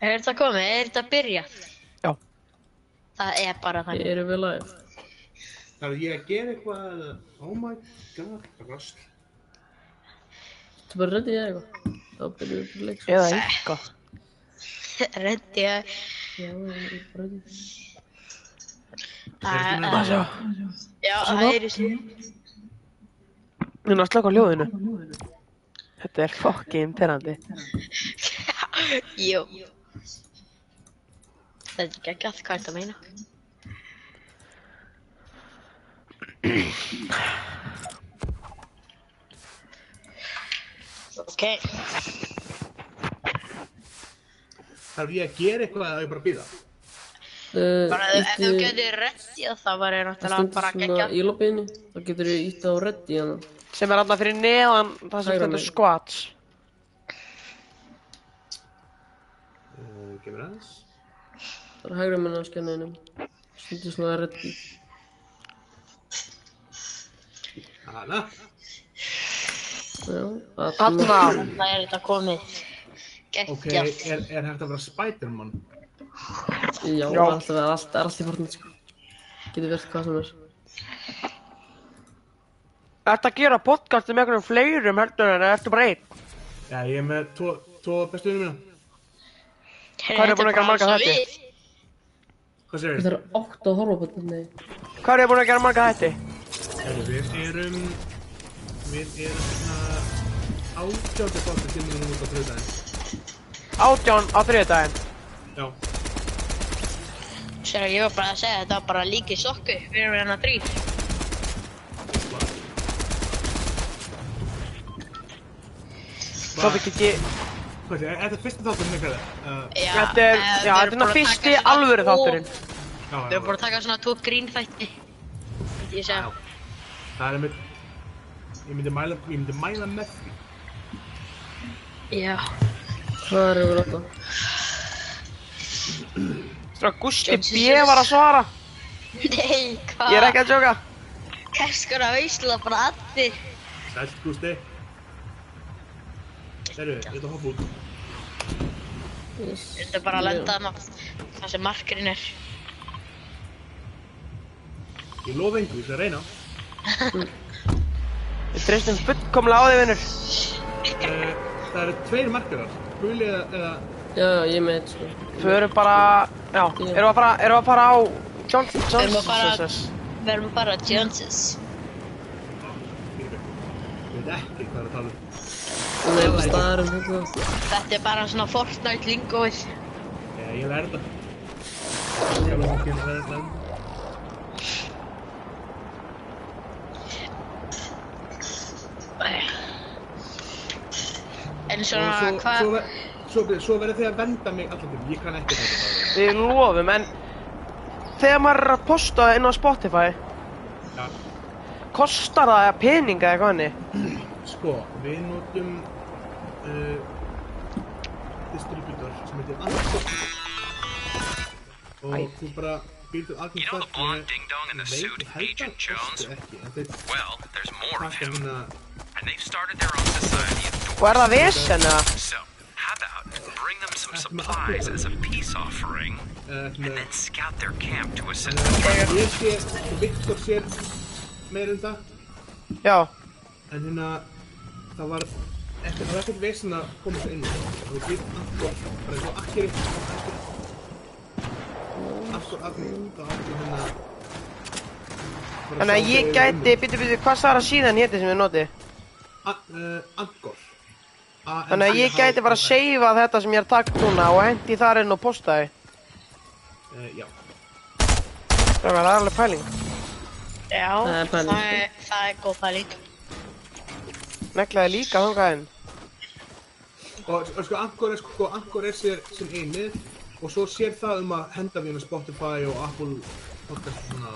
Er þetta komið? Er þetta byrjað? Já. Það er bara Ég þannig. eru við live. Það er ég að gera eitthvað, oh my god, rast. Þú bara reddið ég eitthvað. Þá byrjum við bara leik. sko. Eða eitthvað. Reddi ég. Já, ég er bara reddið. Það Heyrðu er... Sjá, Já, það er þessi. núna slaka á hljóðinu. Þetta er fucking perandi. Jú. Þetta er ekki ekki að hvað þetta meina. Ok, Það er ég að gera eitthvað eða ég bara að býða. Bara ef þú getur reddið það var ég Það náttúrulega stendur bara svona geggjað. í lobbyinu. Þá getur þú ítt á reddi hérna. Sem er alltaf fyrir neðan það sem stendur squats. Gemur aðeins. Það er hægra minna á skenninum. Stendur svona reddi. Hanna. Já, Hanna. Það er þetta komið. Ok, Geggjað. er, er hægt að vera Spiderman? Já, Já. alltaf, það er allt, allt í fornit, sko. Getur verið hvað sem er. Ertu að gera podcast með einhverjum fleirum heldur en ertu bara einn? Já, ég er með tvo, tvo bestu vinnum mína. Hvað er búin að gera marga þætti? Hvað segir Það þið? er átt að horfa på þetta, nei. Hvað er búin að gera marga þætti? Við erum, við erum svona átjándu þáttu sem við erum út á þrjóðdæðin. Átján á þriðdægin. Já, Sér að ég var bara að segja þetta var bara líkið sokku. Við erum hérna þrýr. Svo við get ég... hvað segir, er þetta fyrsta þáttur með hvað? Uh, Já, Þetta er, eh, já, þetta er ná að fyrsti alvöru þátturinn. já, Við erum búin að taka svona tvo grín þætti. Ég já. segja. Það er með, ég myndi mæla, ég myndi mæla með því. Já. Hvað er yfir þetta? Svo Gusti B var að svara. Nei, hvað? Ég er ekki að djóka. Kaskur að veisla bara allir. Sælt, Gústi. Herru, ég ætla að hoppa út. Þetta er bara að lenda þarna. Það sem markurinn er. Ég lofa engu, ég skal reyna. Við treystum fullkomlega á þig, vinnur. Uh, það eru tveir markarar, guli eða, eða Já, ég með þetta, sko. Förum bara, já, erum við að fara, erum við að fara á John, John, Erum við að fara-? Við erum bara Joneses. ég veit ekki hvað er að tala um. Við erum staðarum, þetta. Þetta er bara svona Fortnite lingóið. Já, ég lærði þetta. Ég lærði þetta. Ég lærði þetta. En Og svona, svo, svo, hvað? svo, svo verður þið að venda mig allan tíma. Ég kann ekki þetta bara. Við lofum, en þegar maður er að posta inn á Spotify, Já, kostar það peninga eða hvað henni? sko, við notum distributor sem heitir Anchor. Og þú bara býrðu aðgjönd You know the blonde ding-dong in the suit, Agent Jones? Ekki, en þeir Well, there's more of taka him, hérna and they've started their own society of Og er það vesen eða? So, how about bring them some supplies as a peace offering, uh, and hérna, then scout their camp to assist Ég sé, Viktor sér meir um það Já, En hérna, það var ekkert, það var ekkert vesen að koma sér inn í það. Og við getum akkord, bara eins og akkeri, akkord, akkord, það áttu hérna... bara þannig að ég gæti, býtu, býtu, hvað það síðan héti sem við notið? unnum. A- uh, Angkor. Þannig að ég gæti bara að seifa þetta sem ég er takt núna og hendi þar inn og posta því. Uh, já. Það var alveg pæling. Já, Það er er, er góð pæling. Neklaði líka þangað inn. Og, og sko, Angkor er, sko, Angkor er sér sem einið og svo sér það um að henda við með Spotify og Apple podcast og svona.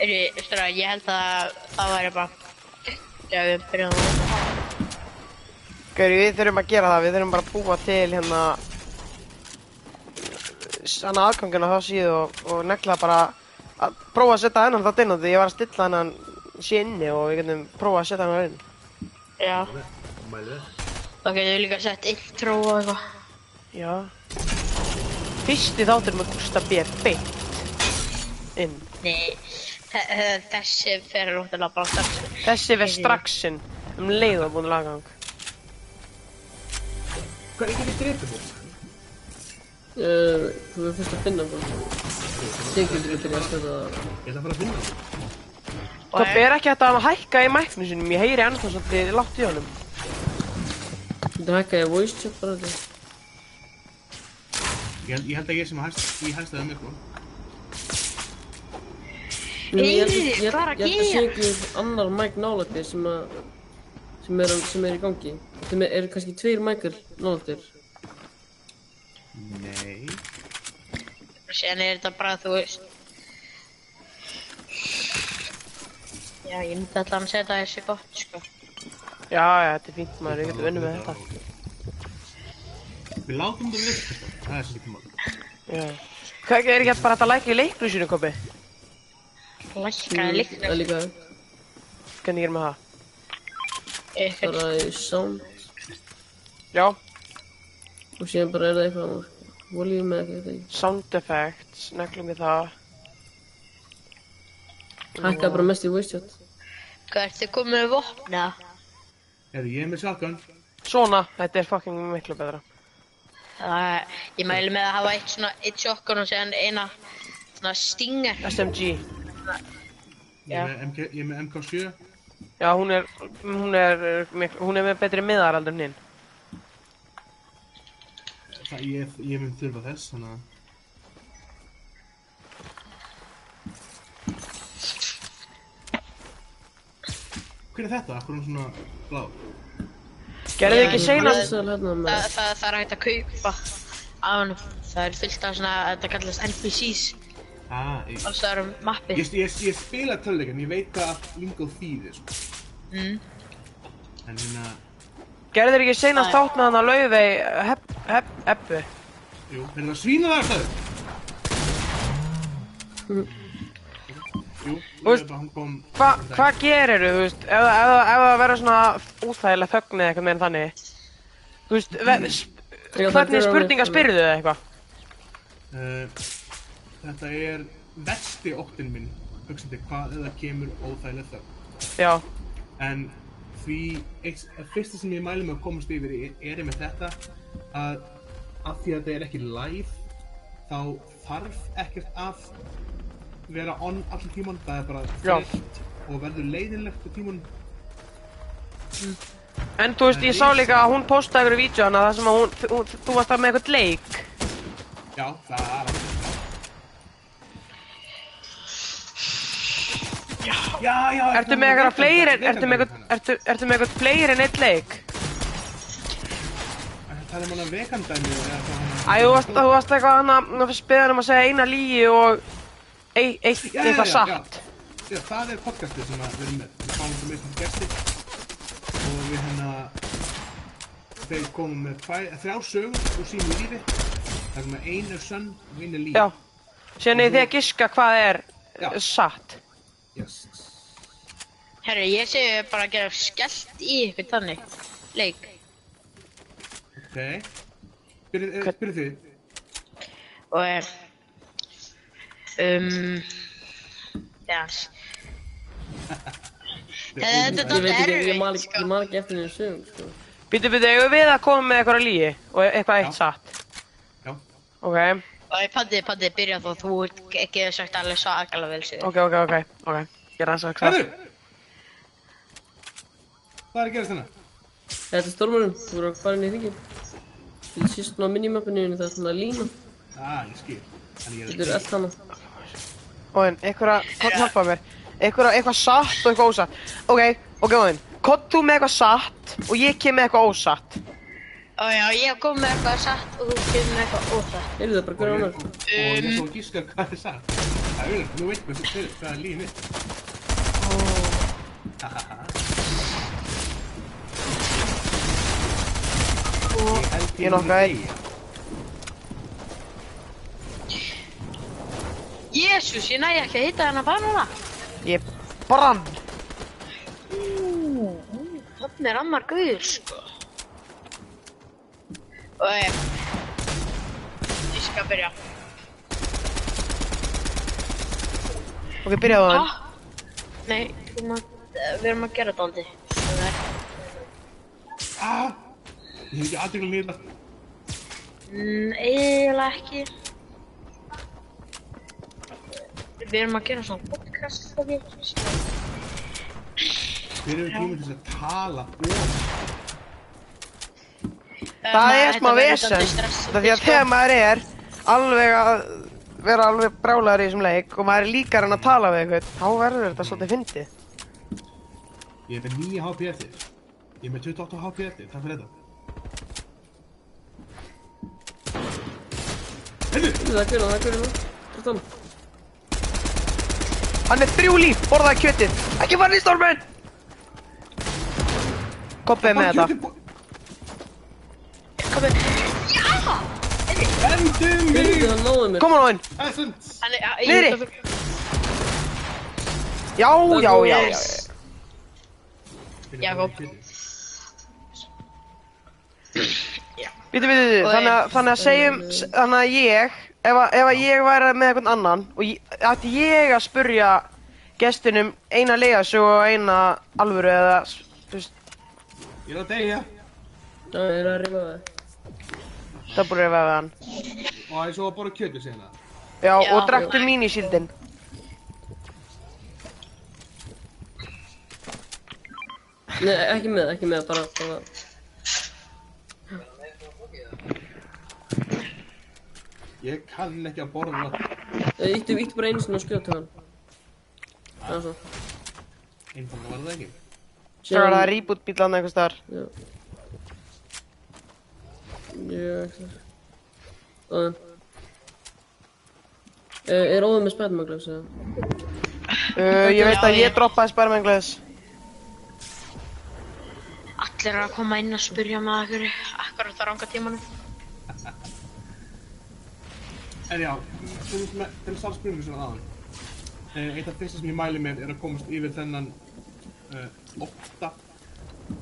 Er ég, veistu það, ég held að það væri bara... Já, við byrjum að... Gauður, við þurfum að gera það, við þurfum bara að búa til hérna Sanna aðgangin á þá síðu og, og nekla bara að prófa að setja hennan þátt inn á því ég var að stilla hennan sé inni og við getum prófa að setja hennan inn. Já, Mælið það. við líka sett intro og eitthvað. Já. Fyrsti þáttur með Gústa B. beint inn. Nei, þe- þe- þessi fer náttúrulega bara strax. Þessi verð strax inn um leið og búin að laga gang. Hvað, ég geti drepið fólk? Uh, þú verður fyrst að finna bara. Þingum til að þetta... Ég ætla að fara að finna það. Það er ekki hægt að hækka í mæknu sinum, ég heyri ennþá svolítið látt í honum. Þetta hækka ég voice chat bara þetta. Ég, held- ég að ég sem að hæst, ég hæst það um sko. Nei, ég held- ég er að Ég held að sé ekki annar mic nálægt þér sem að sem er, sem er í gangi. Þeim er, er kannski tveir micur nálægt þér. Nei. Síðan er þetta bara, þú veist. Já, ég myndi alltaf að setja þessi gott, sko. Já, já, þetta er fínt maður, við getum unnið með þetta. Við látum það virka, sko. Það er mál. Já. Hvað er ekki bara að læka í leiklu sinu, Kobi? Lækkaði líkna. Það er líka Hvernig er með það? Eitthvað. bara í sound Já, og síðan bara er það eitthvað voljum eða eitthvað sound effects, neglum við það. Hækka bara mest í voice chat. Hvað ertu komið með vopna? Eða ég er með shotgun. Svona, þetta er fucking miklu betra. Það, ég mæli með að hafa eitt svona, eitt shotgun og síðan eina svona stinger. SMG. Ég er með, MK, ég er með MK7. Já, hún er, hún er, hún er með betri miðar aldrei en hinn. Það, ég, ég mun þurfa þess, þannig að... Hver er þetta? Akkur er hún svona blá? Gerðu þið ekki? Sæl hérna Það, með það, það er hægt að kaupa á hann. Það er fyllt af svona, þetta kallast NPCs. Ah, ég, Alls það um mappi. ég, ég, ég spila töluleikin, ég veit hvað Lingo þýðir, sko. Mm. En hérna, Gerðu þið ekki seinast Æ. þátt með hann að laufey hepp, hepp, eppu? jú, er það svína það það? Jú, ég veist- veit að hún kom... Hva, hvað gerir þú, veist, ef, það- ef, það- ef það verður svona úþægilega þögn eða eitthvað meðan þannig? Þú veist, ve, sp, Ég ætla að hvernig mig- spyrðu þið eitthvað? Uh, þetta er versti óttin minn, hugsandi, hvað ef það kemur óþægilega þögn. Já, En því, eitt, að fyrsta sem ég mæli með að komast yfir er, er með þetta að af því að þetta er ekki live þá þarf ekkert að vera on allir tíman það er bara fyllt og verður leiðinlegt á tíman en þú veist, ég sá líka að hún postaði ykkur í vídjóna þar sem að hún, hún, þú varst að með eitthvað leik. já, það er alveg já, já, já Ertu með eitthvað fleiri, ertu með eitthvað, ertu, ertu með eitthvað fleiri en eitt leik? það er mánu vegandæmi hann Æ, þú varst, þú varst eitthvað hann að spila um að segja eina lígi og eitt, eitthvað satt. Já, já, það er podcastið sem að við erum með. Við fáum þetta með sem gesti og við hérna þeir komum með tvæ, þrjá sögur úr sínu lífi. Það er með ein er sönn og ein er líf. Já, síðan er þið að giska hvað er Já. satt. Yes. Herru, ég segi bara að gera skellt í ykkur þannig. Leik. Ok. Byrjuð eh, þið? Og er... Um... Já. Þetta er Ég ekki, ég man erfitt, ekki, sko. ég man ekki eftir henni sögum, sko. Býtu, býtu, eigum við að koma með eitthvað lígi og eitthvað eitt satt. Já. Ok, Og paddi, paddi, byrja þá, þú ert ekki sagt alveg svo agalega vel sig. ok, ok, ok, ok. Ég er aðeins að Hæðu! hvað. Hvað er að gerast hérna? Þetta er stormurinn, þú voru að fara inn í hringin. Þú sést svona á minimappinu, það er svona lína. Ah, ég skil. Ég Þetta er allt hana. En, eitthvað, hvað hjálpa mér? Eitthvað, eitthvað satt og eitthvað ósatt. Ok, ok, Óðinn. Kott þú með eitthvað satt og ég kem með eitthvað ósatt. Ó já, ég kom með eitthvað satt og þú kemur með eitthvað óþætt. Heyrðu það bara og hver ég, annar. og ég svo gískar hvað þið sagt. Það er auðvitað, nú veit hvað þið fyrir, hvað er lífið mitt. Ég held Ég nokkaði. deyja. Jésús, ég næ ekki að hitta hennar banana. Ég brann. Þannig er ammar guður, sko. Og ég, skal byrja. Ok, byrjaðu á hann. Ah. Nei, við erum að, við erum að gera þetta aldrei. Það er! Ég hef ekki aðtökulega nýta. mm, eiginlega ekki. Við erum að gera svona podcast og við. Hver hefur tíma til þess að tala Það er smá vesen. Það því að þegar maður er alveg að vera alveg brálaður í þessum leik og maður er líka að reyna að tala við eitthvað, þá verður þetta svolítið fyndið. Ég er með 9 HP eftir. Ég er með 28 HP eftir, takk fyrir þetta. Heyrðu, Það er hvernig, það er hvernig. Þetta hann. Hann er þrjú líf, borðaði kjötið. Ekki fara í stormin! Koppið með þetta. Komið. Já! Endum mig! Hvernig hann náði mér? Koma nú inn. Essence! Hann er, Niðri. Já, já, já, já. Jakob. Vítu, vítu, vítu, Og þannig að, þannig að segjum, þannig að ég, ef að, ef að ég væri með einhvern annan og ég, ætti ég að spurja gestinum eina legasögu og eina alvöru eða, þú veist, Ég er að deyja. Já, ég er að reyna það. það búið að vefa hann. Og það er svo að bora kjötu segna. Já, Já. og draktu mínisíldin. Nei, ekki með, ekki með, bara, bara. Ég kann ekki að borða það. Eh, Íttu, bara einu sinni og skjóta hann. Það er svo. Einfalda var það ekki. Það var það reboot bílan eitthvað staðar. Já. Já, ekki það. Eh, Er óðinn með spætumaglas eða? Uh, ég veit að ég droppaði Spiderman-gleðis. Allir er að koma inn að spyrja með okkur akkurat á ranga tímanum. En já, til mig svona aðan. Eh, Eitt af fyrsta sem ég mæli með er að komast yfir þennan uh, ótta.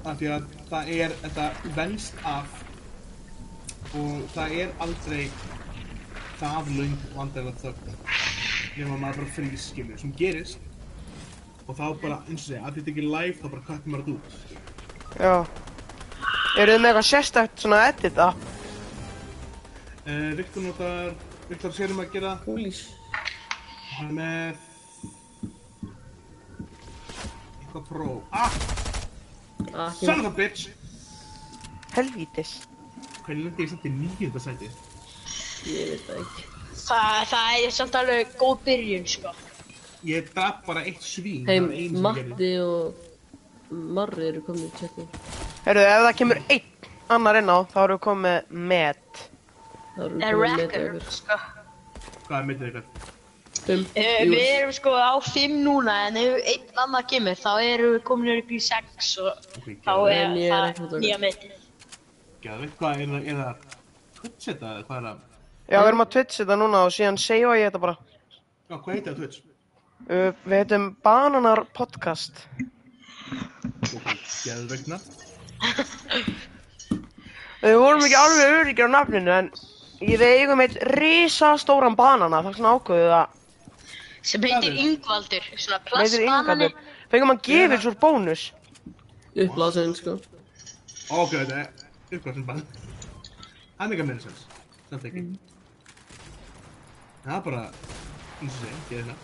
Af því að það er, þetta venst af og það er aldrei það löng vandarlega þögn nema maður bara frýs, skilur, sem gerist og þá bara, eins og segja, að þetta ekki er live, þá bara kvættum maður þetta út. Já. Eru þið með eitthvað sérstakt svona edit app? Uh, Viktor notar, Viktor sér um að gera, Húlís. hann er með eitthvað pró. Ah, Ah, son of a bitch! Helvítis. Hvernig lendi ég samt í nýjönda sæti? Ég veit það ekki. Það, það er samt alveg góð byrjun, sko. Ég draf bara eitt svín, Hei. Matti og Marri eru komin í chatið. Herru, ef það kemur einn annar inn á, þá erum við komið með met. Það er record, ykkur. sko. Hvað er myndið eitthvað? Fimm. Uh, við erum sko á 5 núna, en ef einn annar kemur, þá erum við komin upp í 6 og Ok, þá er það nýja metið. Geðveikt, hvað er það, er það Twitch þetta, eða hvað er það? Já, við erum að Twitch þetta núna og síðan segja ég þetta bara. Já, hvað heitir það Twitch? Uh, við heitum Bananar Podcast. Ok, geðveikna. Við vorum ekki alveg öryggir á nafninu, en við eigum eitt risastóran banana, það er svona ákveðið að Sem heitir Hvað er? Ingvaldur, svona plastbanani. Fengum hann gefið svo bónus. Upplásin, sko. Ok, þetta er uppgráð sem bara. Það er mega meira sens. Samt ekki. Það er bara, eins og segja, geðveikna.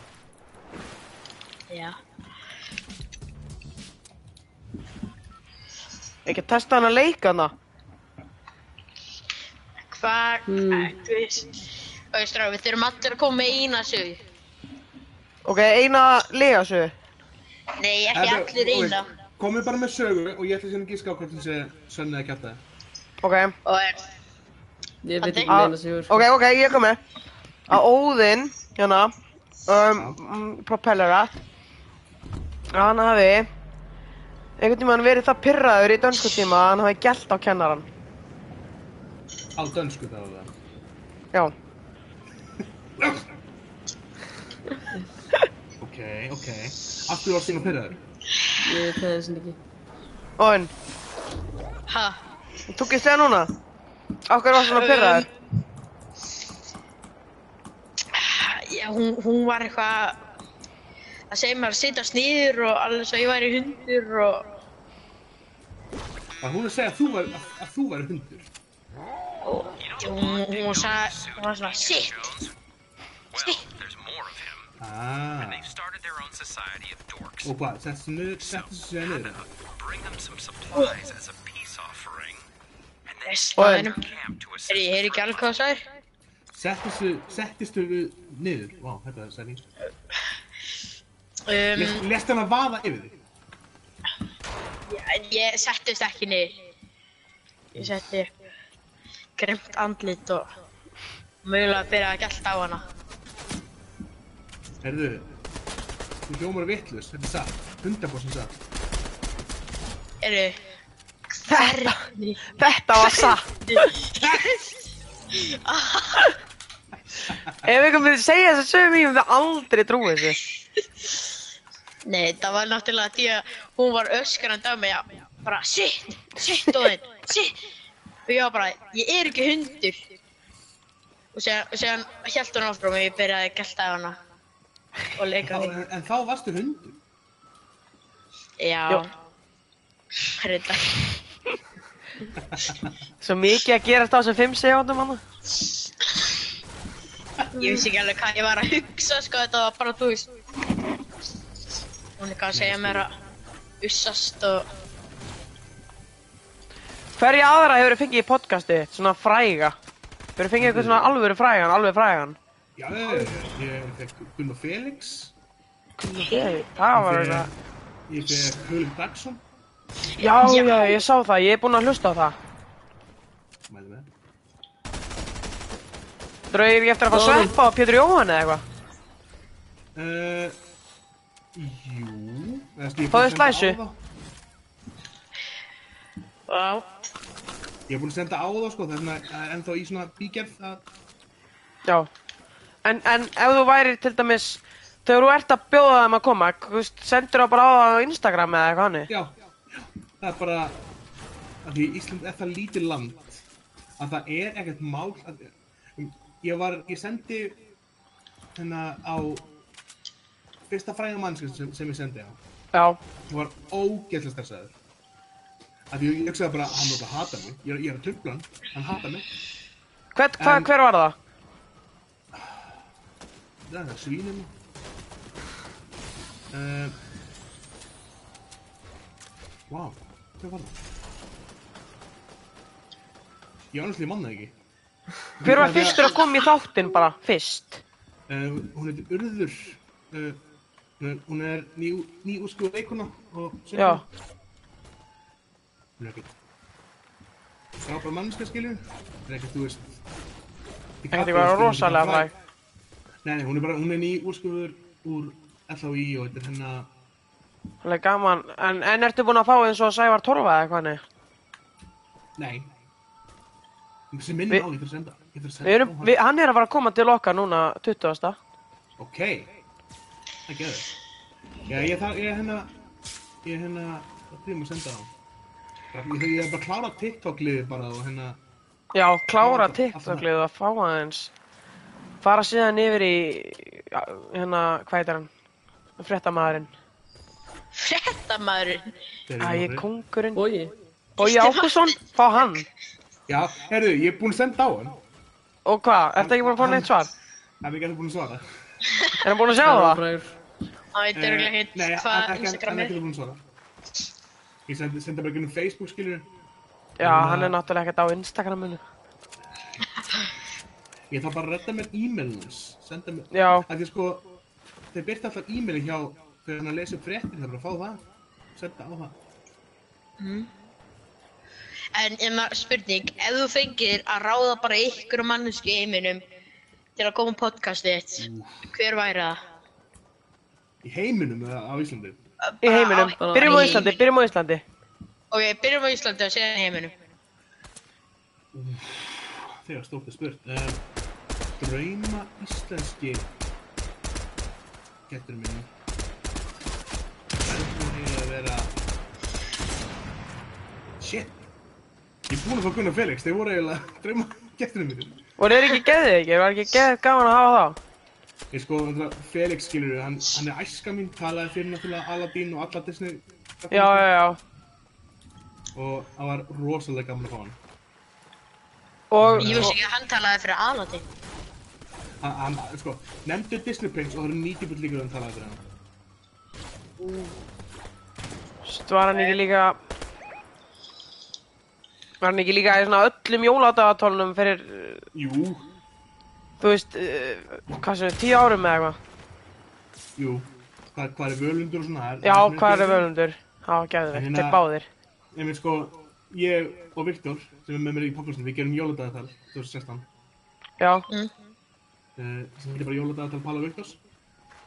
Já. Ekki að testa hann að leika hana. Hvað, Hmm. mm. þú veist, ég strá, við þurfum allir að koma með eina sögu. Ok, eina legasögu. Nei, ekki Þetta- allir eina. Komið bara með sögu og ég ætla að gíska á hvort það sé sönn eða kjátt Ok, Og er, Ég veit ekki Að- meina sigur, sko. ok, ok, ég kom með. Að Óðinn, hérna, um, mm, propellera, að hann hafi einhvern tímann verið það pirraður í dönsku tíma að hann hafi gælt á kennaran. Á dönsku þá það. Já. Ok, ok. Aftur var síðan að pyrraður. Ég veit það eins og ekki. Óðinn, ha, tók ég stega núna? Af hverju var svona pirraður? Já, hún, hún var eitthvað að segja mér að sitja sniður og alveg svo ég væri hundur og Var hún að segja að þú var, að, að þú væri hundur? Hún, hún, var svona sitt. Well, there's more of him. Ah. They've started their own society of dorks. Og hvað, settu sig niður, settu sig sér niður. Bring them some supplies as a peace offering. And then Staðinum. camp to Er ég heyri ekki alveg hvað það sagðir? Settistu, settistu við niður. Vá, þetta er særing. Um, Lest, lest hann að vaða yfir þig? ég, ég settist ekki niður. Ég setti grimt andlit og mögulega byrjaði að gælta á hana. Herðu, þú hljómar vittlust, þetta er satt. 100% satt. Eru, Þetta, þetta var satt. Ef ykkur myndi segja þess að sögum ég myndi aldrei trúi þessu. Nei, það var náttúrulega því að hún var öskrandi á mig, já, bara sitt, sitt Óðinn, sitt. Og ég var bara, ég er ekki hundur. Og séðan, séðan held hún áfram og ég byrjaði að gælta á hana. Og leika Þá, við. en, en þá varstu hundur. Já, reynda. Svo mikið að gerast á þessum fimm segjóndum hann. Ég vissi ekki alveg hvað ég var að hugsa, sko, þetta var bara, þú veist. Hún er hvað að segja mér að ussast og... Hverja aðra hefur fengið í podcasti, svona fræga? Hefur fengið eitthvað svona alvöru frægan, alveg frægan? Já, ég, ég fekk Gunnar Felix. Ég, það var fekk- Ég fekk Hulum Dagsson. Já, já, ég sá það, ég er búinn að hlusta á það. Mæli með. Draugur ég eftir að fá Já. sveppa á Pétur Jóhann eða eitthvað? Uh, jú. Fáðu að slæsu. Vá, Ég er búinn að senda á það, sko, þess vegna er ennþá í svona bígerð að... Já. En, en ef þú væri til dæmis, þegar þú ert að bjóða þeim að koma, veist, sendur það bara á það á Instagram eða eitthvað hannig? Já, já, það er bara... Að því Ísland er það lítið land að það er ekkert mál að... Ég var, ég sendi hérna á fyrsta fræga mannskið sem, sem ég sendi á. Já. Ég var ógeðslega stressaður. Því ég hugsaði bara, hann var bara að hata mig. Ég ég er að trubla hann, hann hata mig. Hvern, hva, En- hver var það? Það er svínum. Uh, wow, hvað var það? Ég honestly manna ekki. Hver var fyrstur að koma í þáttinn bara, fyrst? Uh, hún heitir Urður. Uh, hún er- er ný, leikuna og Já. Hún er ekkert frábær mannska skilju. Það er ekkert, þú veist. Ekkert eitthvað rosalega fræg. Nei, nei, hún er bara, hún er ný úrskuður úr LHI og þetta er hennar Það er gaman. En, en ertu búinn að fá eins og Sævar Torfa eða eitthvað hannig? Nei Sem minnum á, ég þarf að senda Ég þarf að senda Við erum, við, hann er að fara að koma til okkar núna 20. Ok Það geður Já, ég þarf, ég er hérna Ég er hérna Það er að senda á Ég er bara að klára TikTok-liði bara og hérna Já, klára Alltaf- TikTok-lið og fá aðeins. Fara síðan yfir í, hérna, hvað heitir hann? Þeir eru Æ, kongurinn. Bogi. Bogi Ákusson, fá hann. Já, herðu, ég er búinn að senda á hann Og hvað, ertu ekki búinn að fá neitt svar? Það er ekki alveg búinn að svara Er hann búinn að sjá það? frægur. Það Eh, Nei, hann hvað er ekki, Instagram hann er er. ekki búinn að svara Ég sendi, sendi bara ekki um Facebook, skiljur Já, hann er náttúrulega ekkert á Instagraminu. Ég þarf bara að redda mér e-mailin hans. Senda mér Já. Af því sko Þeir byrta alltaf e-maili hjá Þegar hann að lesa upp fréttir Það er bara að fá það. Senda á það. En einna spurning, ef þú fengir að ráða bara ykkur mannesku í heiminum til að koma á podcastið þitt, hver væri það? Í heiminum eða á Íslandi Í heiminum. Byrjum á Íslandi, byrjum á Íslandi. Ok, byrjum á Íslandi og séðan í heiminum. Þegar stórt er spurt uh, Drauma íslenski Getur minni Það er búin eiginlega að vera Shit Ég er búin að fá Gunnar Felix Þeir voru eiginlega drauma gesturinn mínir Voru þeir ekki geðið ekki? Var ekki geðið gaman að hafa þá? Ég sko, þetta Felix skilur hann, hann er æska mín, talaði fyrir náttúrulega Aladdin og alla Disney Já, já, já. og það var rosalega gaman að fá hann. Og, Ég vissi ekki að hann talaði fyrir Aladdin. Hann, hann sko, nefndu Disney Prince og það eru 90 líkur að hann talaði fyrir hann. og var hann ekki líka... Var hann ekki líka í svona öllum jóladagatónum fyrir, Jú, þú veist, uh, hvað sem, tíu árum eða eitthvað? jú, hvað, hvað er völundur og svona? Já, hvað er völundur? Já, gæðu Hérna- þeir báðir. Ég minn sko, ég og Viktor, sem er með mér í podcastinu, við gerum jóladagatal 2016. Já, Uh, sem heitir bara jóladagatal Palla Viktors.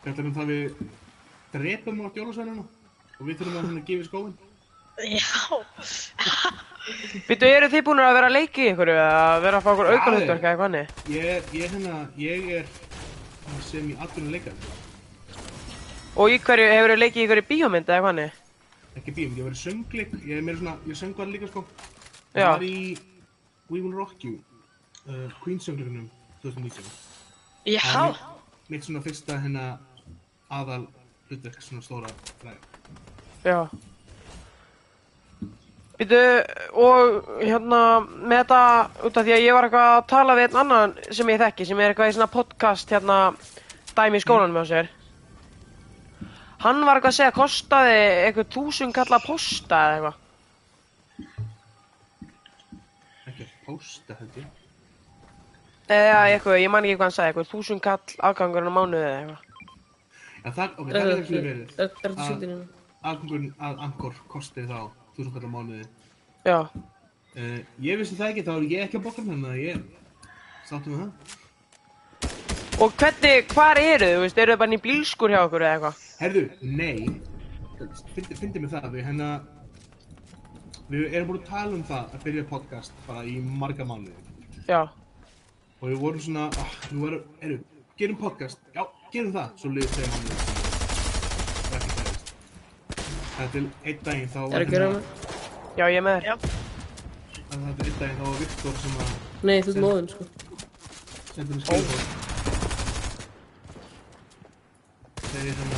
Þetta er um það við drepum átt jólasveinuna og við þurfum að hann að gefa í skóin. Já. Býtu, eru þið búin að vera að leiki í einhverju eða að vera að fá okkur aukarhundverk eða eitthvað hannig? Ég, ég hérna, ég er sem í atvinnum leikari. Og í hverju, hefur þið leikið í einhverju bíómynd eða eitthvað hannig? Ekki bíum, ég var í söngleik, ég er meira svona, ég söng var líka sko. Já. Ég var í We Will Rock You, uh, Queen söngleikunum 2019. Já. Það er mitt svona fyrsta hérna aðal hlutverk svona stóra fræði. Já. Býtu, og hérna, með þetta, út af því að ég var eitthvað að tala við einn annan sem ég þekki, sem er eitthvað í svona podcast, hérna, dæmi í skólanum hjá sér. Hann var eitthvað að segja að kostaði eitthvað þúsund kalla posta eða eitthvað. Ekki að pósta held ég. Eða eitthvað, ég man ekki hvað hann sagði, eitthvað þúsund kall afgangurinn á mánuði eða eitthvað. Já, það, ok, það er er verið. er þetta Ah. sýttin hérna? Aðgangurinn að Angkor kosti þá 1000 kallar mánuði. Já. Uh, ég vissi það ekki, þá er ég ekki að bóka þannig að ég sáttu með það. Og hvernig, hvar eru þú veist, eru þið bara í bílskur hjá okkur eða eitthvað? Herðu, nei, fyndi, mig það, við hérna, við erum búin að tala um það að byrja podcast bara í marga mánuði. Já. Og við vorum svona, ah, nú erum, erum, gerum podcast, já, gerum það, svo liðið þegar mánuði. Það er ekki gerist. Það er til einn daginn þá Er að gera með? Já, ég er með þér. Já. Það er til einn daginn þá var Viktor sem að Nei, þú ert móðin, sko. senda mér skilabóð. Þegar ég þannig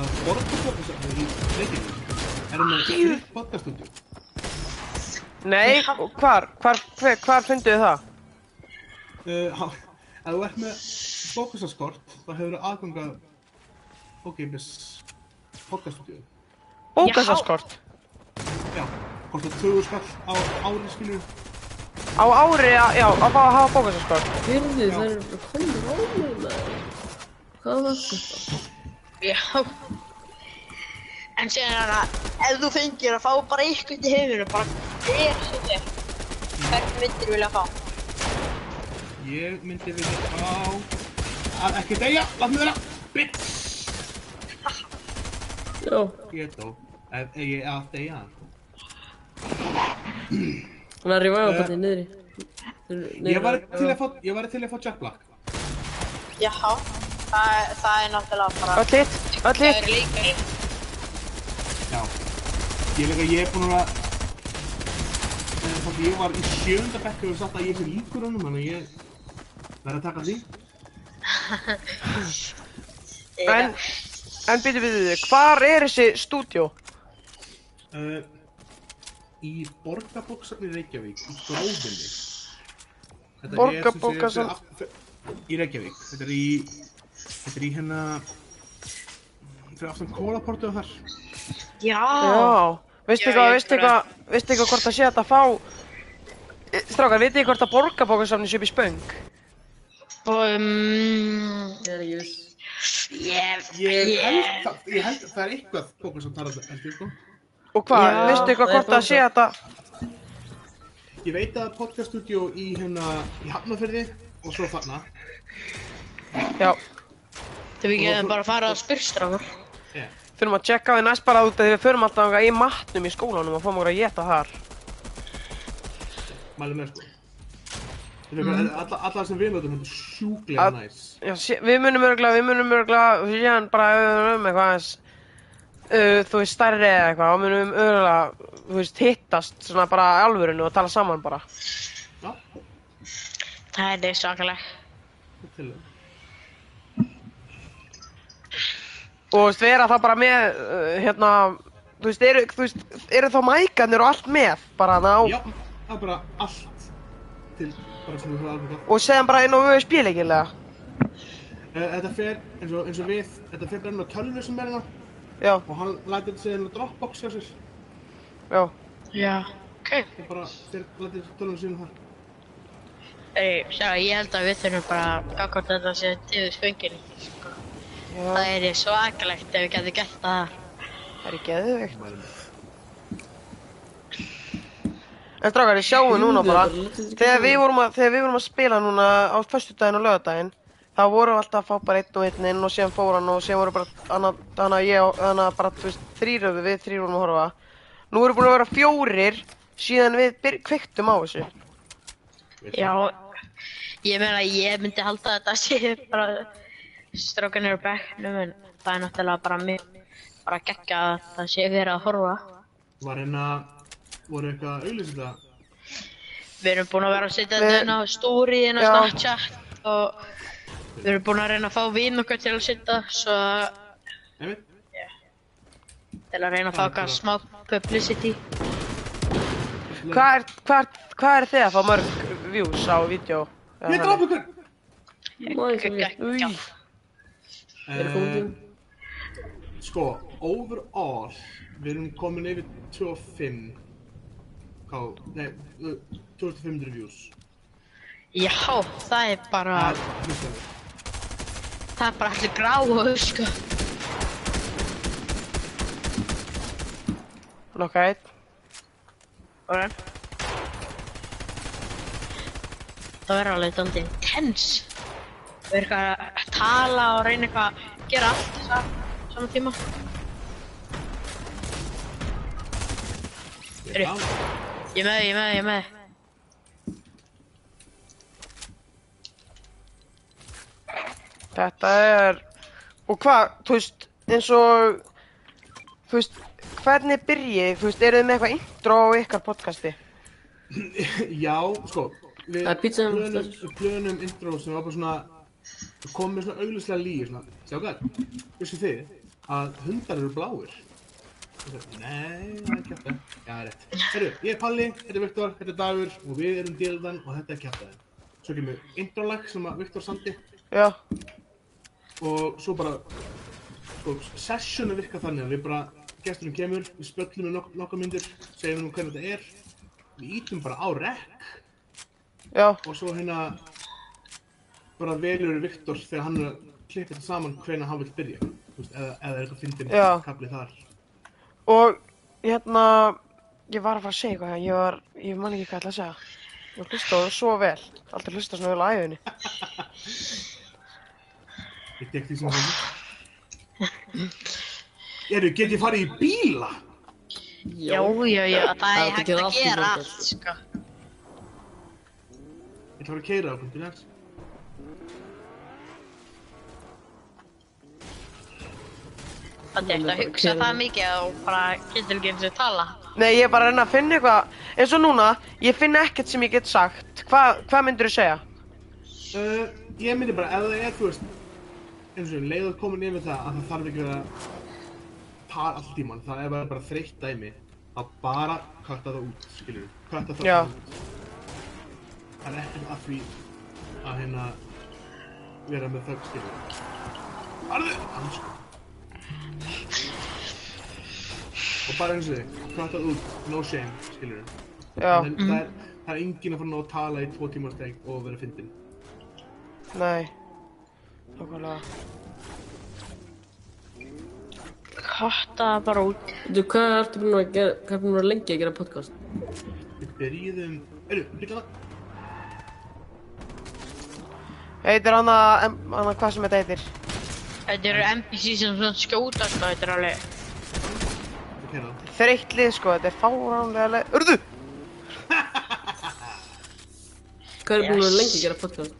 að borgarfólksafnir í Reykjavík erum með fritt podcaststudio. Nei, hvar, hvar, hvar, hvar funduðu það? Uh, ha- ef þú ert með bókastaskort, þá hefur þú aðganga ógeipis podcaststudio. Bókasaskort. Já, kostar 20 skall á ári skilur. Á ári, að- já, að fá að hafa bókasaskort. Hyrðu, það er bara komið á mig, maður. Hvað var þetta? Já. En síðan er það, ef þú fengir að fá bara eitthvað í hefinu, bara hver sem þér, hvern myndir vilja fá? Ég myndi vilja fá... Að ekki deyja, látt mig vera! Bitch! Já, Ég dó. Ef ef ég er að deyja. hann er í vægaballið niðri. Niðri- Ég var til að fá, ég var til að fá Jack Black. Já, það, það er náttúrulega bara... Öll hitt, öll Það hitt. er leikari. Já. Ég er líka, ég er búinn að... Þegar þátt ég var í sjönda bekku og satt að ég sé líkur honum, þannig að ég verði að taka því. En, en byrju, byrju, byrju, hvar er þessi stúdjó? Uh, í Borgarbóksafni Reykjavík, í Grófinni. Þetta er aft- í Reykjavík. Þetta er í, þetta er í hérna, fyrir aftan kólaportu og þar. Já. Já, veistu eitthvað, veistu eitthvað, veistu eitthvað hvort það sé hægt að fá... Eh, Strákar, vitið þið hvort að borgarbókasafni sé upp í spöng? Um, Ég er ekki viss. Ég, Ég held, það, ég held að það er eitthvað bókar sem þar að held ég sko. Og hvað, veistu eitthvað hvort það sé að... Ég veit að podcaststudio í hérna, í Hafnarfirði og svo þarna. Já, þau við getum bara að fara að spyrstrákur. Yeah. þurfum að tjekka á því næst bara út því við förum alltaf í matnum í skólanum og fáum okkur að geta þar. Mæli með sko. Þetta er mm. alla, alla sem við notum, þetta er sjúklega Að- næs. Já, við munum örgulega, við munum örgulega, síðan bara um eitthvað aðeins, uh, þú veist, stærri eða eitthvað, og munum örgulega, þú veist, hittast svona bara alvörinu og tala saman bara. Já, Það er þið svakaleg. þetta til það. Og þú veist, vera þá bara með, uh, hérna, þú veist, eru, þú veist, eru þá mækarnir og allt með, bara hana á, Já, það er bara allt til og segja bara inn á USB leikilega. Uh, þetta fer eins og, eins og við, þetta fer bara inn á tölvu sem er hérna Já, og hann lætur þetta segja inn á Dropbox hjá sér. já. Já, ok. Og bara þeir lætur tölvuna síðan þar. Ey, sjá, ég held að við þurfum bara að gá hvort þetta sé til spöngin. Sko. Það er svakalegt ef við getum gert það. það er geðveikt. En strákar, ég sjáum núna bara, þegar við vorum að, þegar við vorum að spila núna á föstudaginn og lögadaginn, þá vorum við alltaf að fá bara einn og einn inn og síðan fór hann og síðan voru bara, þannig að ég, þannig að bara, þú veist, þrýröðu, við þrýr vorum að horfa. Nú eru búin að vera fjórir síðan við byr- kveiktum á þessu. Já, ég meina ég myndi halda að þetta sé bara strákanir á bekknum en það er náttúrulega bara mér bara geggja að það sé verið að horfa. Var hérna, voru eitthvað auðlýsið það? Við erum búin að vera að setja þetta inn á story inn á Já. Snapchat og við erum búin að reyna að fá vín okkar til að setja svo Einmitt? til að reyna að fá okkar smá publicity. Hvað er, hvað er, hvað er þið að fá mörg views á vídeo? Ég draf ég. Új, Er það komið tím? Sko, overall, við erum komin yfir 25 Hvað, nei, uh, 2500 views Já, það er bara, Það er er bara allir gráu, sko. nokka eitt. Ok. Það verður alveg daldið intense. Það verður eitthvað að tala og reyna eitthvað að gera allt þess að saman tíma. Ég er á Ég með, ég með, ég er með. Þetta er, og hvað, þú veist, eins og, þú veist, hvernig byrjið, þú veist, eru þið með eitthvað intro á ykkar podcasti? Já, sko Við Það er pizza um plönum, við plönum intro sem var bara svona með svona auglýslega líi svona, sjá hvað, vissu þið að hundar eru bláir Nei, það er kjæftæði Já, það er rétt. Herru, ég er Palli, þetta er Viktor, þetta er Dagur og við erum Dildan og þetta er kjæftæði Svo kemur intro-lag sem að Viktor samti Já, og svo bara sko, sessionu virka þannig að við bara gesturinn kemur, við spöllum með nok nokkar myndir segjum um hvernig þetta er. Við ítum bara á rek. Já, og svo hérna bara velur Viktor þegar hann er að klippa þetta saman hvenær hann vil byrja. Þú veist, eða, eða er eitthvað fyndin Já. kapli þar og, hérna, ég var að fara að segja eitthvað, ég var, ég man ekki hvað ég ætla að segja. Ég hlusta á það svo vel, aldrei hlusta svona vel á æfinni. ég tek því sem það Eru, get ég farið í bíla? Já, já, já, það er hægt að gera allt, sko. Ég ætla að fara að keira á punktu næst Það er að hugsa það mikið og bara getur ekki eins og tala. Nei, ég er bara að reyna að finna eitthvað, eins og núna, ég finn ekkert sem ég get sagt. Hva, hvað myndir þú segja? Uh, ég myndi bara, ef það er, þú veist, eins og leiður komin yfir það að það þarf ekki að vera par alltaf tíman, það er bara, bara þreytt dæmi að bara kvarta það út, skilur við, kvarta það Já. út. Það er ekkert að því að hérna vera með þögg, skilur við. Og bara eins og þig, það út, no shame, skilur. Já, En það er, það er enginn að fara að ná að tala í tvo tíma steg og vera fyndin. nei. Nákvæmlega. Katta bara út. Þú, hvað ertu búin að gera, hvað ertu búin að vera lengi að gera podcast? Við byrjuðum... Eru, líka það? Heitir hann að hvað sem þetta heitir? Þetta eru NPC sem svona skjóta, sko, þetta er alveg... Ok, þá. Þreytt lið sko, þetta er fáránlega leið. Urðu! Hvað ertu búin að lengi að gera podcast?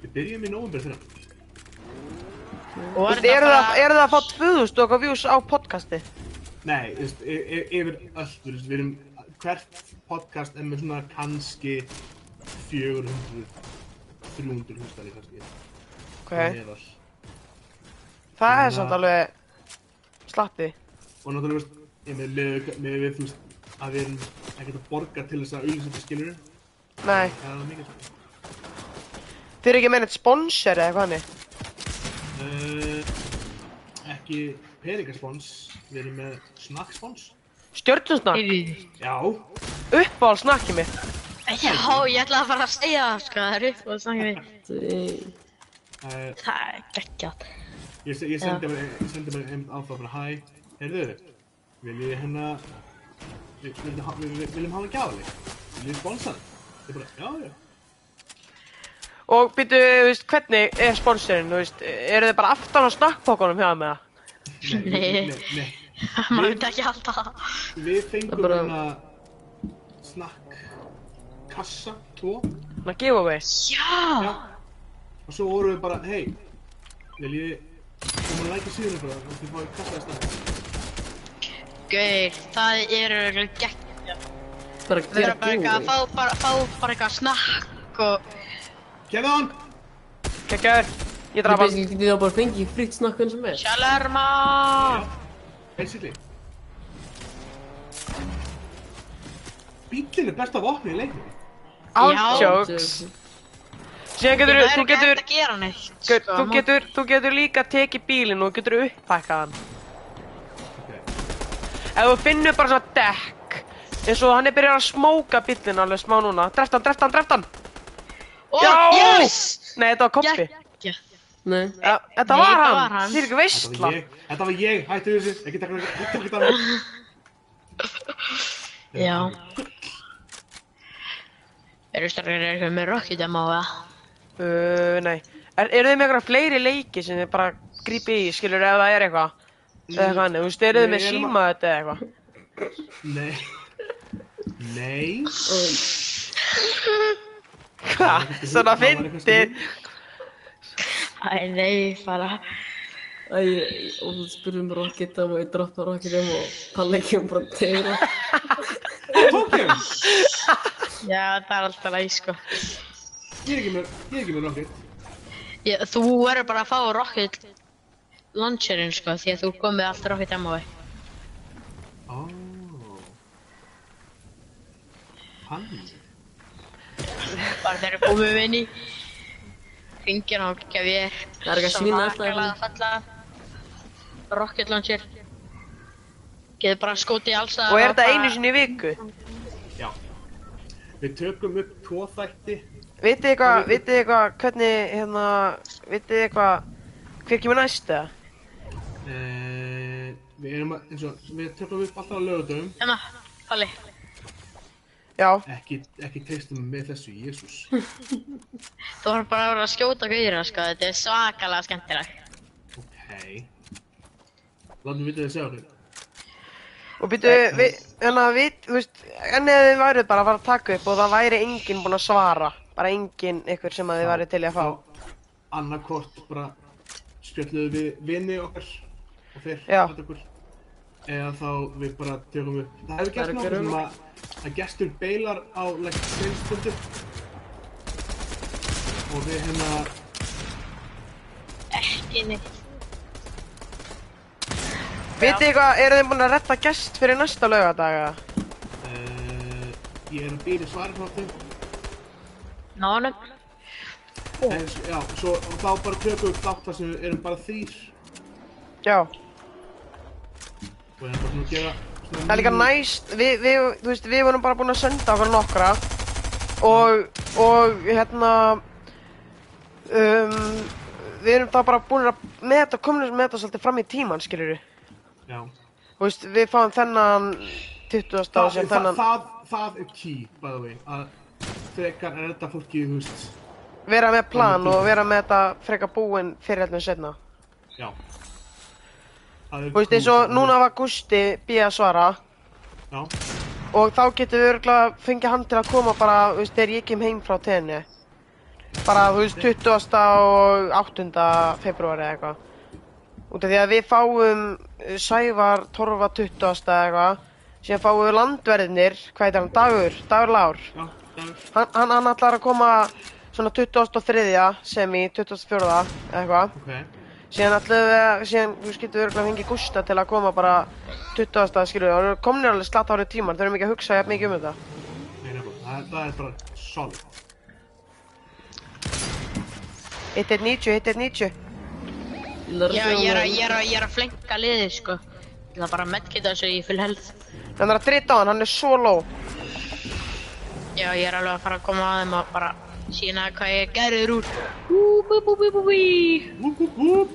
Við byrjum í nóvember þeirra. Og Þú veist, eru það, bara... eru það að fá 2000 og eitthvað views á podcasti? Nei, þú veist, yfir öll, þú veist, við erum, hvert podcast er með svona kannski 400, 300 hústari kannski. Ok. Það er Þannig samt alveg, slappi. og náttúrulega, ég með, með, með við, þú veist, að við erum ekkert að borga til þess að auðvitað þetta skilur Nei, það er alveg mikið sko. þið eru ekki með neitt sponsor eða eitthvað hannig. uh, ekki peningaspons við erum með snakkspons Stjörnusnakk, Yfir. já, uppáhald snakkið mitt. Já, ég ætla að fara að segja það, sko, það er upp og snakka við. Þið- uh, Það er geggjað. Ég, ég sendi bara ég einn áfram bara hæ, heyrðu viljið þið hérna við- við- við viljum hafa gjafali viljið þið sponsa það ég bara, já, já Og býtu, þú veist, hvernig er sponsorinn, þú veist, eru þið bara aftan á snakkpokkunum hjá með það? nei, Nei. nei. Maður myndi ekki halda það. við fengum bara- hérna snakk kassa, tvo Svona giveaway. Já. Já. Og svo vorum við bara, hei, viljið þið koma að læka síðan eitthvað og þið fáið kassa í stað. Gauir, það eru örugglega geggjað. Bara að fá bara, fá bara eitthvað snakk og... Hann! Kekjaður, ég draf hann. basically getið þá bara fengið fritt snakk hvern sem er. Shalarma! Basically. Bíllinn er besta vopni í leikni. Ántjóks. Síðan getur, Það er þú ekki getur, hægt að gera neitt. Sko, þú getur, þú getur líka tekið bílinn og getur upphækkað hann. Ok. Ef þú finnur bara svona dekk, eins og hann er byrjað að smóka bílinn alveg smá núna. Dreft hann, dreft hann, dreft hann! Ó, Já! yes! Nei, þetta var koppi. Nei. Ja, þetta Nei, var þetta hann. var hann. Þið er ekki Þetta veistla. var ég, þetta var ég, hættu þessu, ekki ekki taka þetta af mér. Já. Eru stærkir eitthvað með Rocket Demo eða? Uh, nei. Er, eru þið með eitthvað fleiri leiki sem þið bara grípi í, skilur, ef það er eitthvað? Eða eitthvað annað, þú veist, eru þið með síma þetta eða eitthvað? Nei. Nei. Hvað? Svona fyndið. Æ, nei, bara... Æ, og þú spurðum Rocket Demo, ég droppa Rocket Demo og Palli kemur bara til það. Tók ég hann? Já, það er alltaf læg, sko. Ég er ekki með, ég er ekki með rocket. Ég, þú verður bara að fá Rocket Launcherinn, sko, því að þú komið allt Rocket Demo-i. Ó. Hann? Bara þegar komum við inn í Hringir og gef ég Það er ekki að svína alltaf Svakalega falla Rocket Launcher Getur bara skotið alls Og er þetta einu sinni í viku? Já. Við tökum upp tvo þætti. Vitið eitthvað, vitið eitthvað, hvernig, hérna, vitið eitthvað, hver kemur næst eða? Uh, við erum að, eins og, við tökum upp alltaf á lögadöfum. Hérna, Palli Já, Ekki, ekki teistum með þessu, Jésús. Þú var bara að vera að skjóta gauðina, sko Þetta er svakalega skemmtilegt Ok. Látum við vita þið sjá þetta. og býtu, við, hérna, við, þú veist, en ef þið væruð bara að fara að taka upp og það væri enginn búinn að svara, bara enginn ykkur sem að þið væri til að fá. annarkort bara spjalluðu við vini okkar og þeir eða þá við bara tökum upp það hefur gert er sem að, að gestur beilar á like seinstundu og við hérna Ekki neitt. Vitið eitthvað, eru þið búin að retta gest fyrir næsta laugadaga? uh, ég er að býra svari frá þeim Nánum en já, svo þá bara tökum við þátt þar sem við erum bara þrýr Já, og við erum bara svona að gera svona það er líka næst, við, við, þú veist, við vorum bara búin að senda okkur nokkra. Og, og, hérna, um, við erum þá bara búin að meta, komin að meta svolítið fram í tíman, skiljur já. Þú veist, við fáum þennan 20. það, og sem það, þennan það, það er key by the way að frekar er þetta fólki þú veist vera með plan og vera með þetta frekar búinn fyrir heldur setna. Já. Það er Þú veist, eins og núna var Gusti býð að svara Já, og þá getum við örgulega fengið hann til að koma bara, þú veist, þegar ég kem heim frá tenni. Bara, þú veist, 20. og 8. februari eða eitthvað. Út af því að við fáum uh, Sævar, Torfa 20. eða eitthvað. Síðan fáum við landverðinir, hvað heitir hann, Dagur, Dagur Lár. já. Hann, hann, hann ætlar að koma svona 23. sem í 24. eða eitthvað. Ok. Síðan ætlum við að, síðan, þú veist, getum við örgulega fengið Gústa til að koma bara 20. skilur við, og komnir alveg slatt árið tímar, þurfum ekki að hugsa jafn mikið um þetta. Nei, nefnilega, það, það er bara solid. Hitt er 90, hitt er 90. Ég þarf Já, sjá ég er að, ég er að, ég er að flenka liðið, sko. Ég ætla bara að medkita þessu í full health. Hann er að drita á hann, hann er svo low. Já, ég er alveg að fara að koma að þeim og bara sína hvað ég gerður úr. Bú, bú, bú, bú, bú. Whoop, whoop, whoop.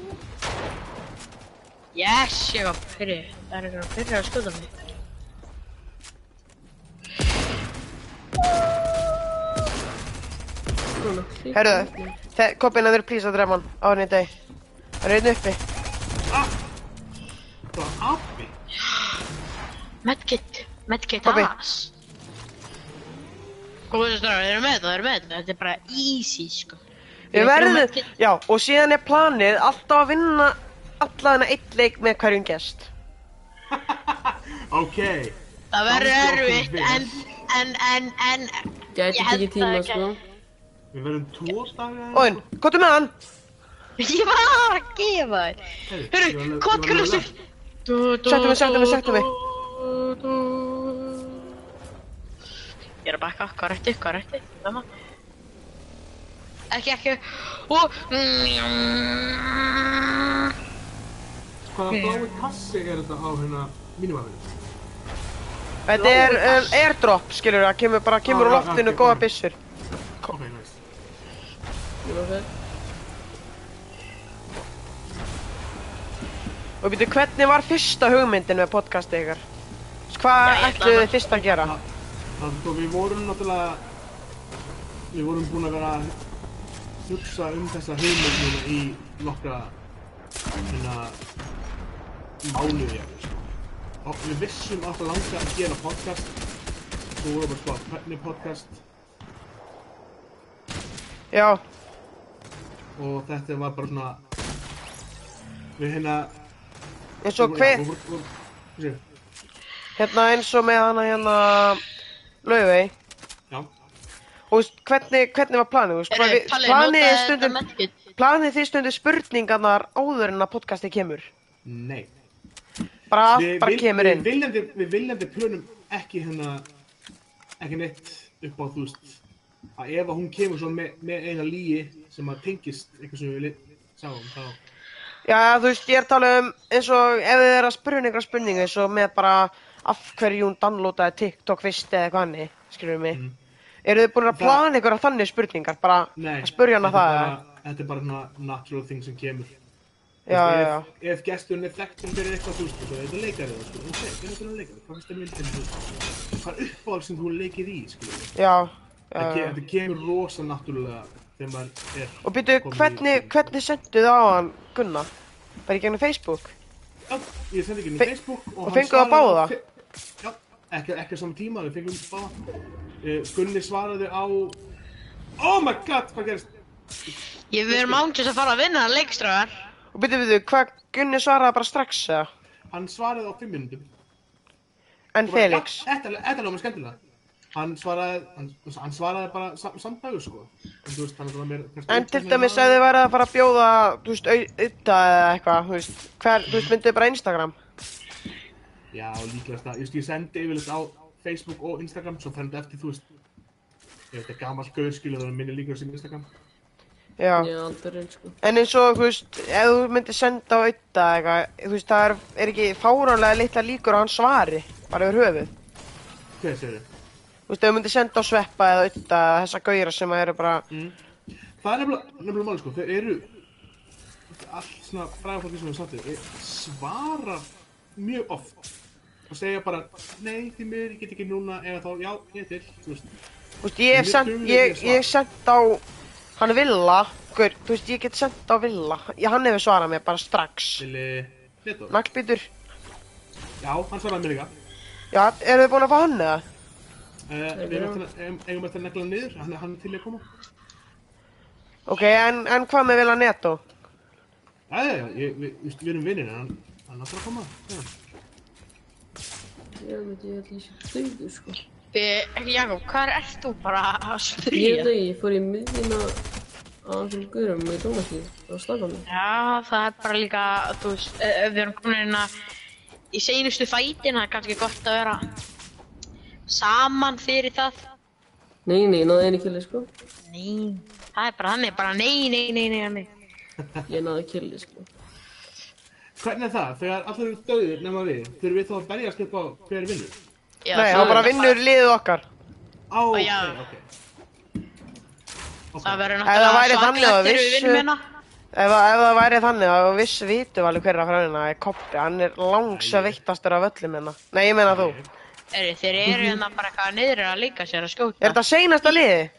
Yes, ég var pyrri. Það er eitthvað pyrri að skjóta mig. Herruðu, Kobbi neður please að drefa hann á henni í dag. Það er einn uppi. Það var api. Medkit, medkit Kobbi. Ass. Góðu stráðar, þeir eru með þetta, þeir eru með þetta. Þetta er bara easy, sko. Við verðum, medkit. já, og síðan er planið alltaf að vinna allavega eitt leik með hverjum gest. Ok. Það verður erfitt, en, en, en, en, Gæti Ég held það sko. Við verðum tvo daga. Óin, kottu með hann. ég var að gefa þér. Hörru, alveg- þessu? Settu mig, settu mig, settu mig. Er að bakka, hvað er eftir, hvað er eftir? Mamma. Ekki, ekki. Og... Hvaða blái kassi er þetta á hérna mínumafinu? Þetta er um, airdrop, skilur það, kemur bara, kemur úr Ah, loftinu ok, góða ok. byssur. Ok, nice. Ég var fætt. Og býtu, hvernig var fyrsta hugmyndin með podcastið ykkar? Hvað ætluðu þið fyrst að gera? Það, sko, við vorum náttúrulega, við vorum búin að vera að hugsa um þessa núna í nokkra, hérna, mánuði, jafnvel. Og við vissum alltaf langa að gera podcast. Svo vorum við bara sko, hvernig podcast Já, og þetta var bara svona, við hérna, eins og hver, hérna eins og með hana hérna, Laufey. Já, Og veist, hvernig, hvernig var planið? Þú veist, hvað við- Palli, planið notaðu er þetta stundum, medkit. planið þið stundum spurningarnar áður en að podcastið kemur. nei. Bara allt bara vil- kemur við inn. viljandi, við viljandi plönum ekki hérna ekki neitt upp á þú veist að ef að hún kemur svo með, með eina líi sem að tengist eitthvað sem við li- sáum þá Já, þú veist, ég er að tala um eins og ef þið er að spyrja um einhverja spurningu eins og með bara af hverju hún downloadaði TikTok fyrst eða eitthvað hannig, skilur mig. Mhm. Eru þið búin að Það- plana einhverja þannig spurningar, bara nei, að spurja hana það? bara, þetta er bara svona natural thing sem kemur Já, já, já. ef, gesturinn er þekktum fyrir eitthvað þú veist, þetta leikarið þú veist, ok, hvernig er þetta leikarið, hvað finnst þér myndin þú veist, hvað er uppáhald sem þú leikir í við, Já, já, já. þetta kemur rosa náttúrulega þegar maður er Og byrju, í- hvernig, hvernig sendu það á hann Gunna? Bara í gegnum Facebook? Já, ég sendi ekki um Fe- Facebook og hann það Já, ekki, ekki á saman tíma, við fengum báða. Uh, Gunni svaraði á... Oh my god, hvað gerist? Ég til þess að fara að vinna leikstráðar. Og byrju, byrju, hvað Gunni svaraði bara strax eða? Hann svaraði á 5 minútum. En Felix? Þetta þetta er lóma skemmtilega. Hann svaraði, hann, hann svaraði bara sam, samdægur, sko. En þú veist, mér... En til dæmis ef þið værið að fara að bjóða, þú veist, auðvitað eða eitthvað, þú veist, hver, þú veist, myndið bara Instagram? Já, líklegast það. Just, ég sendi yfirleitt á Facebook og Instagram, svo færði eftir, þú veist... Ef þetta er gammal gauð, skilur það minni líkur á sin Instagram. Já. Ég er aldrei sko. En eins og, þú veist, ef þú myndir senda á auðvitað eitthvað, þú veist, það er, er ekki fáránlega litla líkur á hann svari, bara yfir höfuð. Hvað segir þið? Þú veist, ef þú myndir senda á sveppa eða auðvitað þessa gauðra sem eru bara, Það er nefnilega, nefnilega máli sko, þeir eru allt svona fræðafólki sem við sattum svara mjög oft. Og segja bara nei, því miður, ég get ekki núna eða þá, já, ég er til, þú veist. Veist, ég hef duglegir ég, ég sent á, hann Villa, gaur, þú veist, ég get sent á Villa, ég, hann hefur svarað mér bara strax. Naglbítur, Já, hann svaraði mér líka. Já, eru þið búin að fá hann eða? uh, Við erum eftir að- negla hann niður, hann, hann er til í að koma. Ok, en, en hvað með Villa Neto? Já, já, já, ég- við við- við erum vinnir, hann, hann er alltaf að koma já. Ég veit, ég ætla þessi dauðu, sko. Jakob, hvað ert þú bara að Ég spyrja? veit ekki, ég fór í miðjuna á á þessum guðurum í tónmarki á stafnum. Já, það er bara líka, þú veist, ef ef við erum komin inn að í seinustu fætin, það er kannski gott að vera saman fyrir það. Nei, nei, náði einu killi, sko. Nei, það er bara þannig, bara nei, nei, nei, nei, nei. Ég náði killi, sko. Hvernig er það? Þegar allir eru döðir nema við, þurfum við þá að berjast upp á hver vinnur? Já, Nei, það það bara vinnur liðið okkar. Á, ok, já. ok. Það verður það náttúrulega að þegar við vinnum hérna. Ef, það- ef það væri þannig að viss vitum alveg hverja frænina er Koppi, hann er langsveittastur af öllum hérna. Nei, ég meina þú. Eri, þeir eru hérna bara eitthvað niður að líka sér að skjóta. Er þetta seinasta liði?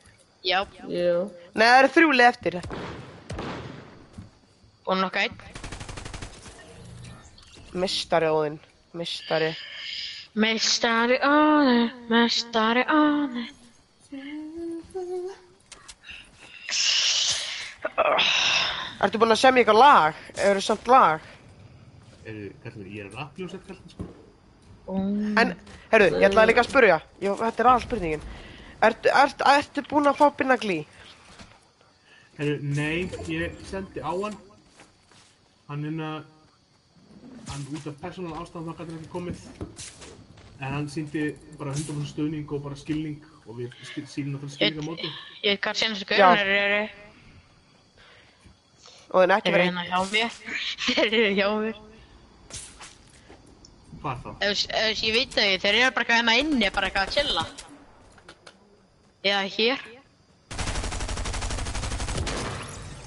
Já. Nei, það eru þrjú lið eftir. og nokka einn. Mistari Óðinn, mistari. Meistari áður, meistari áður. Ertu búinn að semja eitthvað lag? Eru samt lag? Eru, kallum við, ég er rappljósett kallum sko. En, herru, ég ætlaði líka að spurja. Jó, þetta er all spurningin. Ertu, ertu, ertu búinn að fá Binnagli? Herru, nei, ég sendi á hann. Hann er að, hann út af persónulega ástæðan þá gæti hann ekki komið. En hann síndi bara 100% stöðning og bara skilning og við skil- sýnum náttúrulega skilning á móti. Ég kann senast Já. gaurin eru, eru, Óðinn, ekki eru verið. hérna hjá mér. Þeir eru hjá mér. Hvað þá? Ef, ef ég veit það ekki, þeir eru bara eitthvað hérna inni, bara eitthvað að chilla. Eða hér.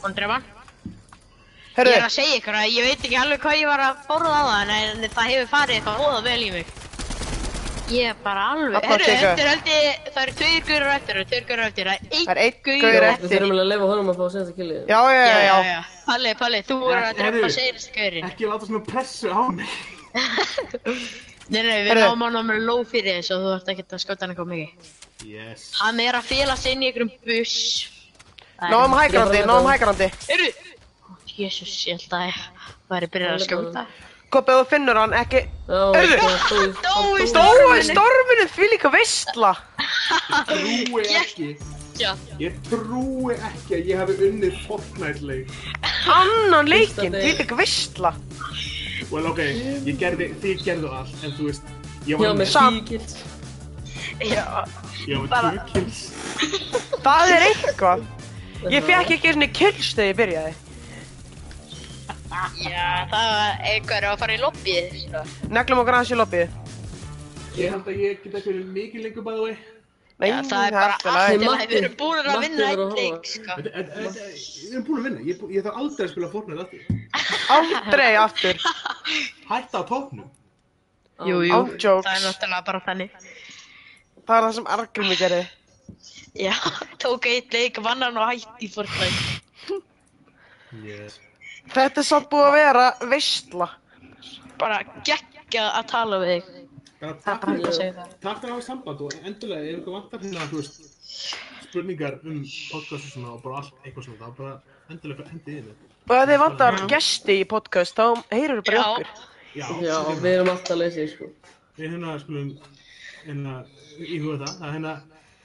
Og drefa hann. Ég Herru, er að segja ykkur að ég veit ekki alveg hvað ég var að borða á það, en það hefur farið eitthvað óða vel í mig. Ég er bara alveg, herru, er held ég, það eru tveir gaurar eftir, það eru tveir gaurar eftir, það er einn gaur gaur Við eftir. þurfum alveg að leifa honum að fá senasta killi. já, já, já, já. Palli, Palli, þú voru að Herru. drepa seinast gaurin. Ekki láta svona pressu á mig. Nei, nei, við Herru. náum hann á mér lóð fyrir þess og þú ert ekki að skjóta hann eitthvað mikið. Yes. Hann er að fela sig inn í einhverjum buss. Náum hægrandi, náum hægrandi. Heyrðu! Jésús, ég held að ég væri byrjað að skjóta. Ef þú finnur hann, ekki... Stóð. Dói Stói storminu því líka veistla. Trúi ekki. Já, Ég trúi ekki að ég hafi unnið Fortnite leik. Annan leikinn, því líka veistla. Well, ok, ég gerði, þið gerðu allt, en þú veist, ég var með já. ég var tvö kills. Það er eitthvað. Ég fekk ekki svona kills þegar ég byrjaði. Já, það var einhver að fara í lobbyið, sko. Neglum okkur aðeins í lobbyið. Ég held að ég get ekki verið mikið lengur by the way. Nei, Já, það er bara allt Matti- við erum búin að vinna einn leik, sko. Við erum búin að vinna, ég, ég þarf aldrei að spila Fortnite aftur. Aldrei aftur. Hætta á topnum. Jú, jú, Án jokes. það er náttúrulega bara þannig. Það er það sem Argrimi gerði. Já, tók eitt leik, vann hann og hætti í Fortnite. Yes. Þetta er samt búið að vera veistla. Bara geggja að tala við þig. Bara Það takk bara hægt að fyrir segja það. takk fyrir að hafa samband og endilega ef ykkur vantar hérna, þú veist, spurningar um podcast og svona og bara allt eitthvað svona, þá bara endilega hendið inn. Og ef þið vantar gesti í podcast, þá heyrur bara í Já. okkur. Já, Já, við erum alltaf leysið, sko. við hérna skulum hérna íhuga það, það er hérna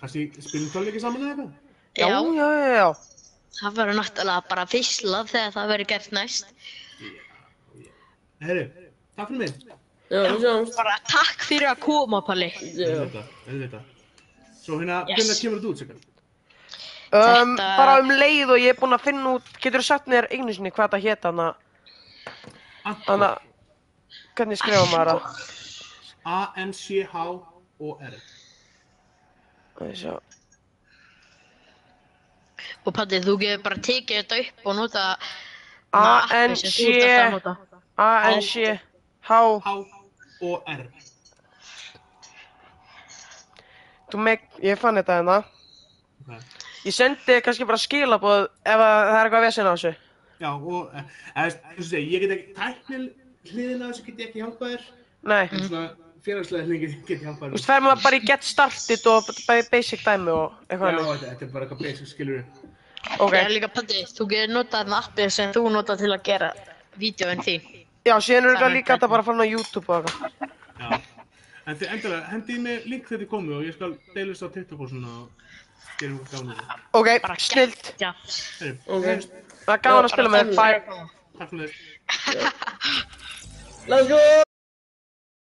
kannski spilum tölviki saman eða eitthvað. Já, Já, já, já, já. Það verður náttúrulega bara fyrslað þegar það verður gert næst. Herru, takk fyrir mig. Já, við sjáumst. Bara takk fyrir að koma, Palli. Auðvitað, auðvitað. Svo hérna, Yes. hvernig kemur þetta út, Sigga? Um, Þetta- Bara um leið og ég er búinn að finna út, getur þú sagt mér einu sinni hvað það hétt hana, hana, hvernig skrifa maður það? A-N-C-H-O-R. Það er svo- Og Palli, þú getur bara tekið þetta upp og nota appið sem þú ert að nota. A-N-C, H-O-R. þú meg, ég fann þetta hérna. Ég sendi kannski bara skilaboð ef að það er eitthvað vesen á þessu. Já, og, eh, eða, og segja, ég get ekki, tæknil hliðina þessu get ég ekki hjálpað þér. Nei, félagslega hliðin get, get ég hjálpað þú veist, fer maður bara í get started og ba- basic dæmi og Já, eitthvað annað. þetta, þetta er bara eitthvað basic, skilur Ok, Já, líka Palli, þú getur notað þarna appið sem þú notað til að gera vídeoinn þín. já, síðan eru Það er líka þetta bara að fara á YouTube og eitthvað. Já. En þið endilega, hendið mig link þegar þið komið og ég skal deila þessu á TikTok og svona. gerum við gáðum þetta. Ok, Bara snilt. Já. Það er gaman að spila með þér. Bye. takk fyrir þér. let's go!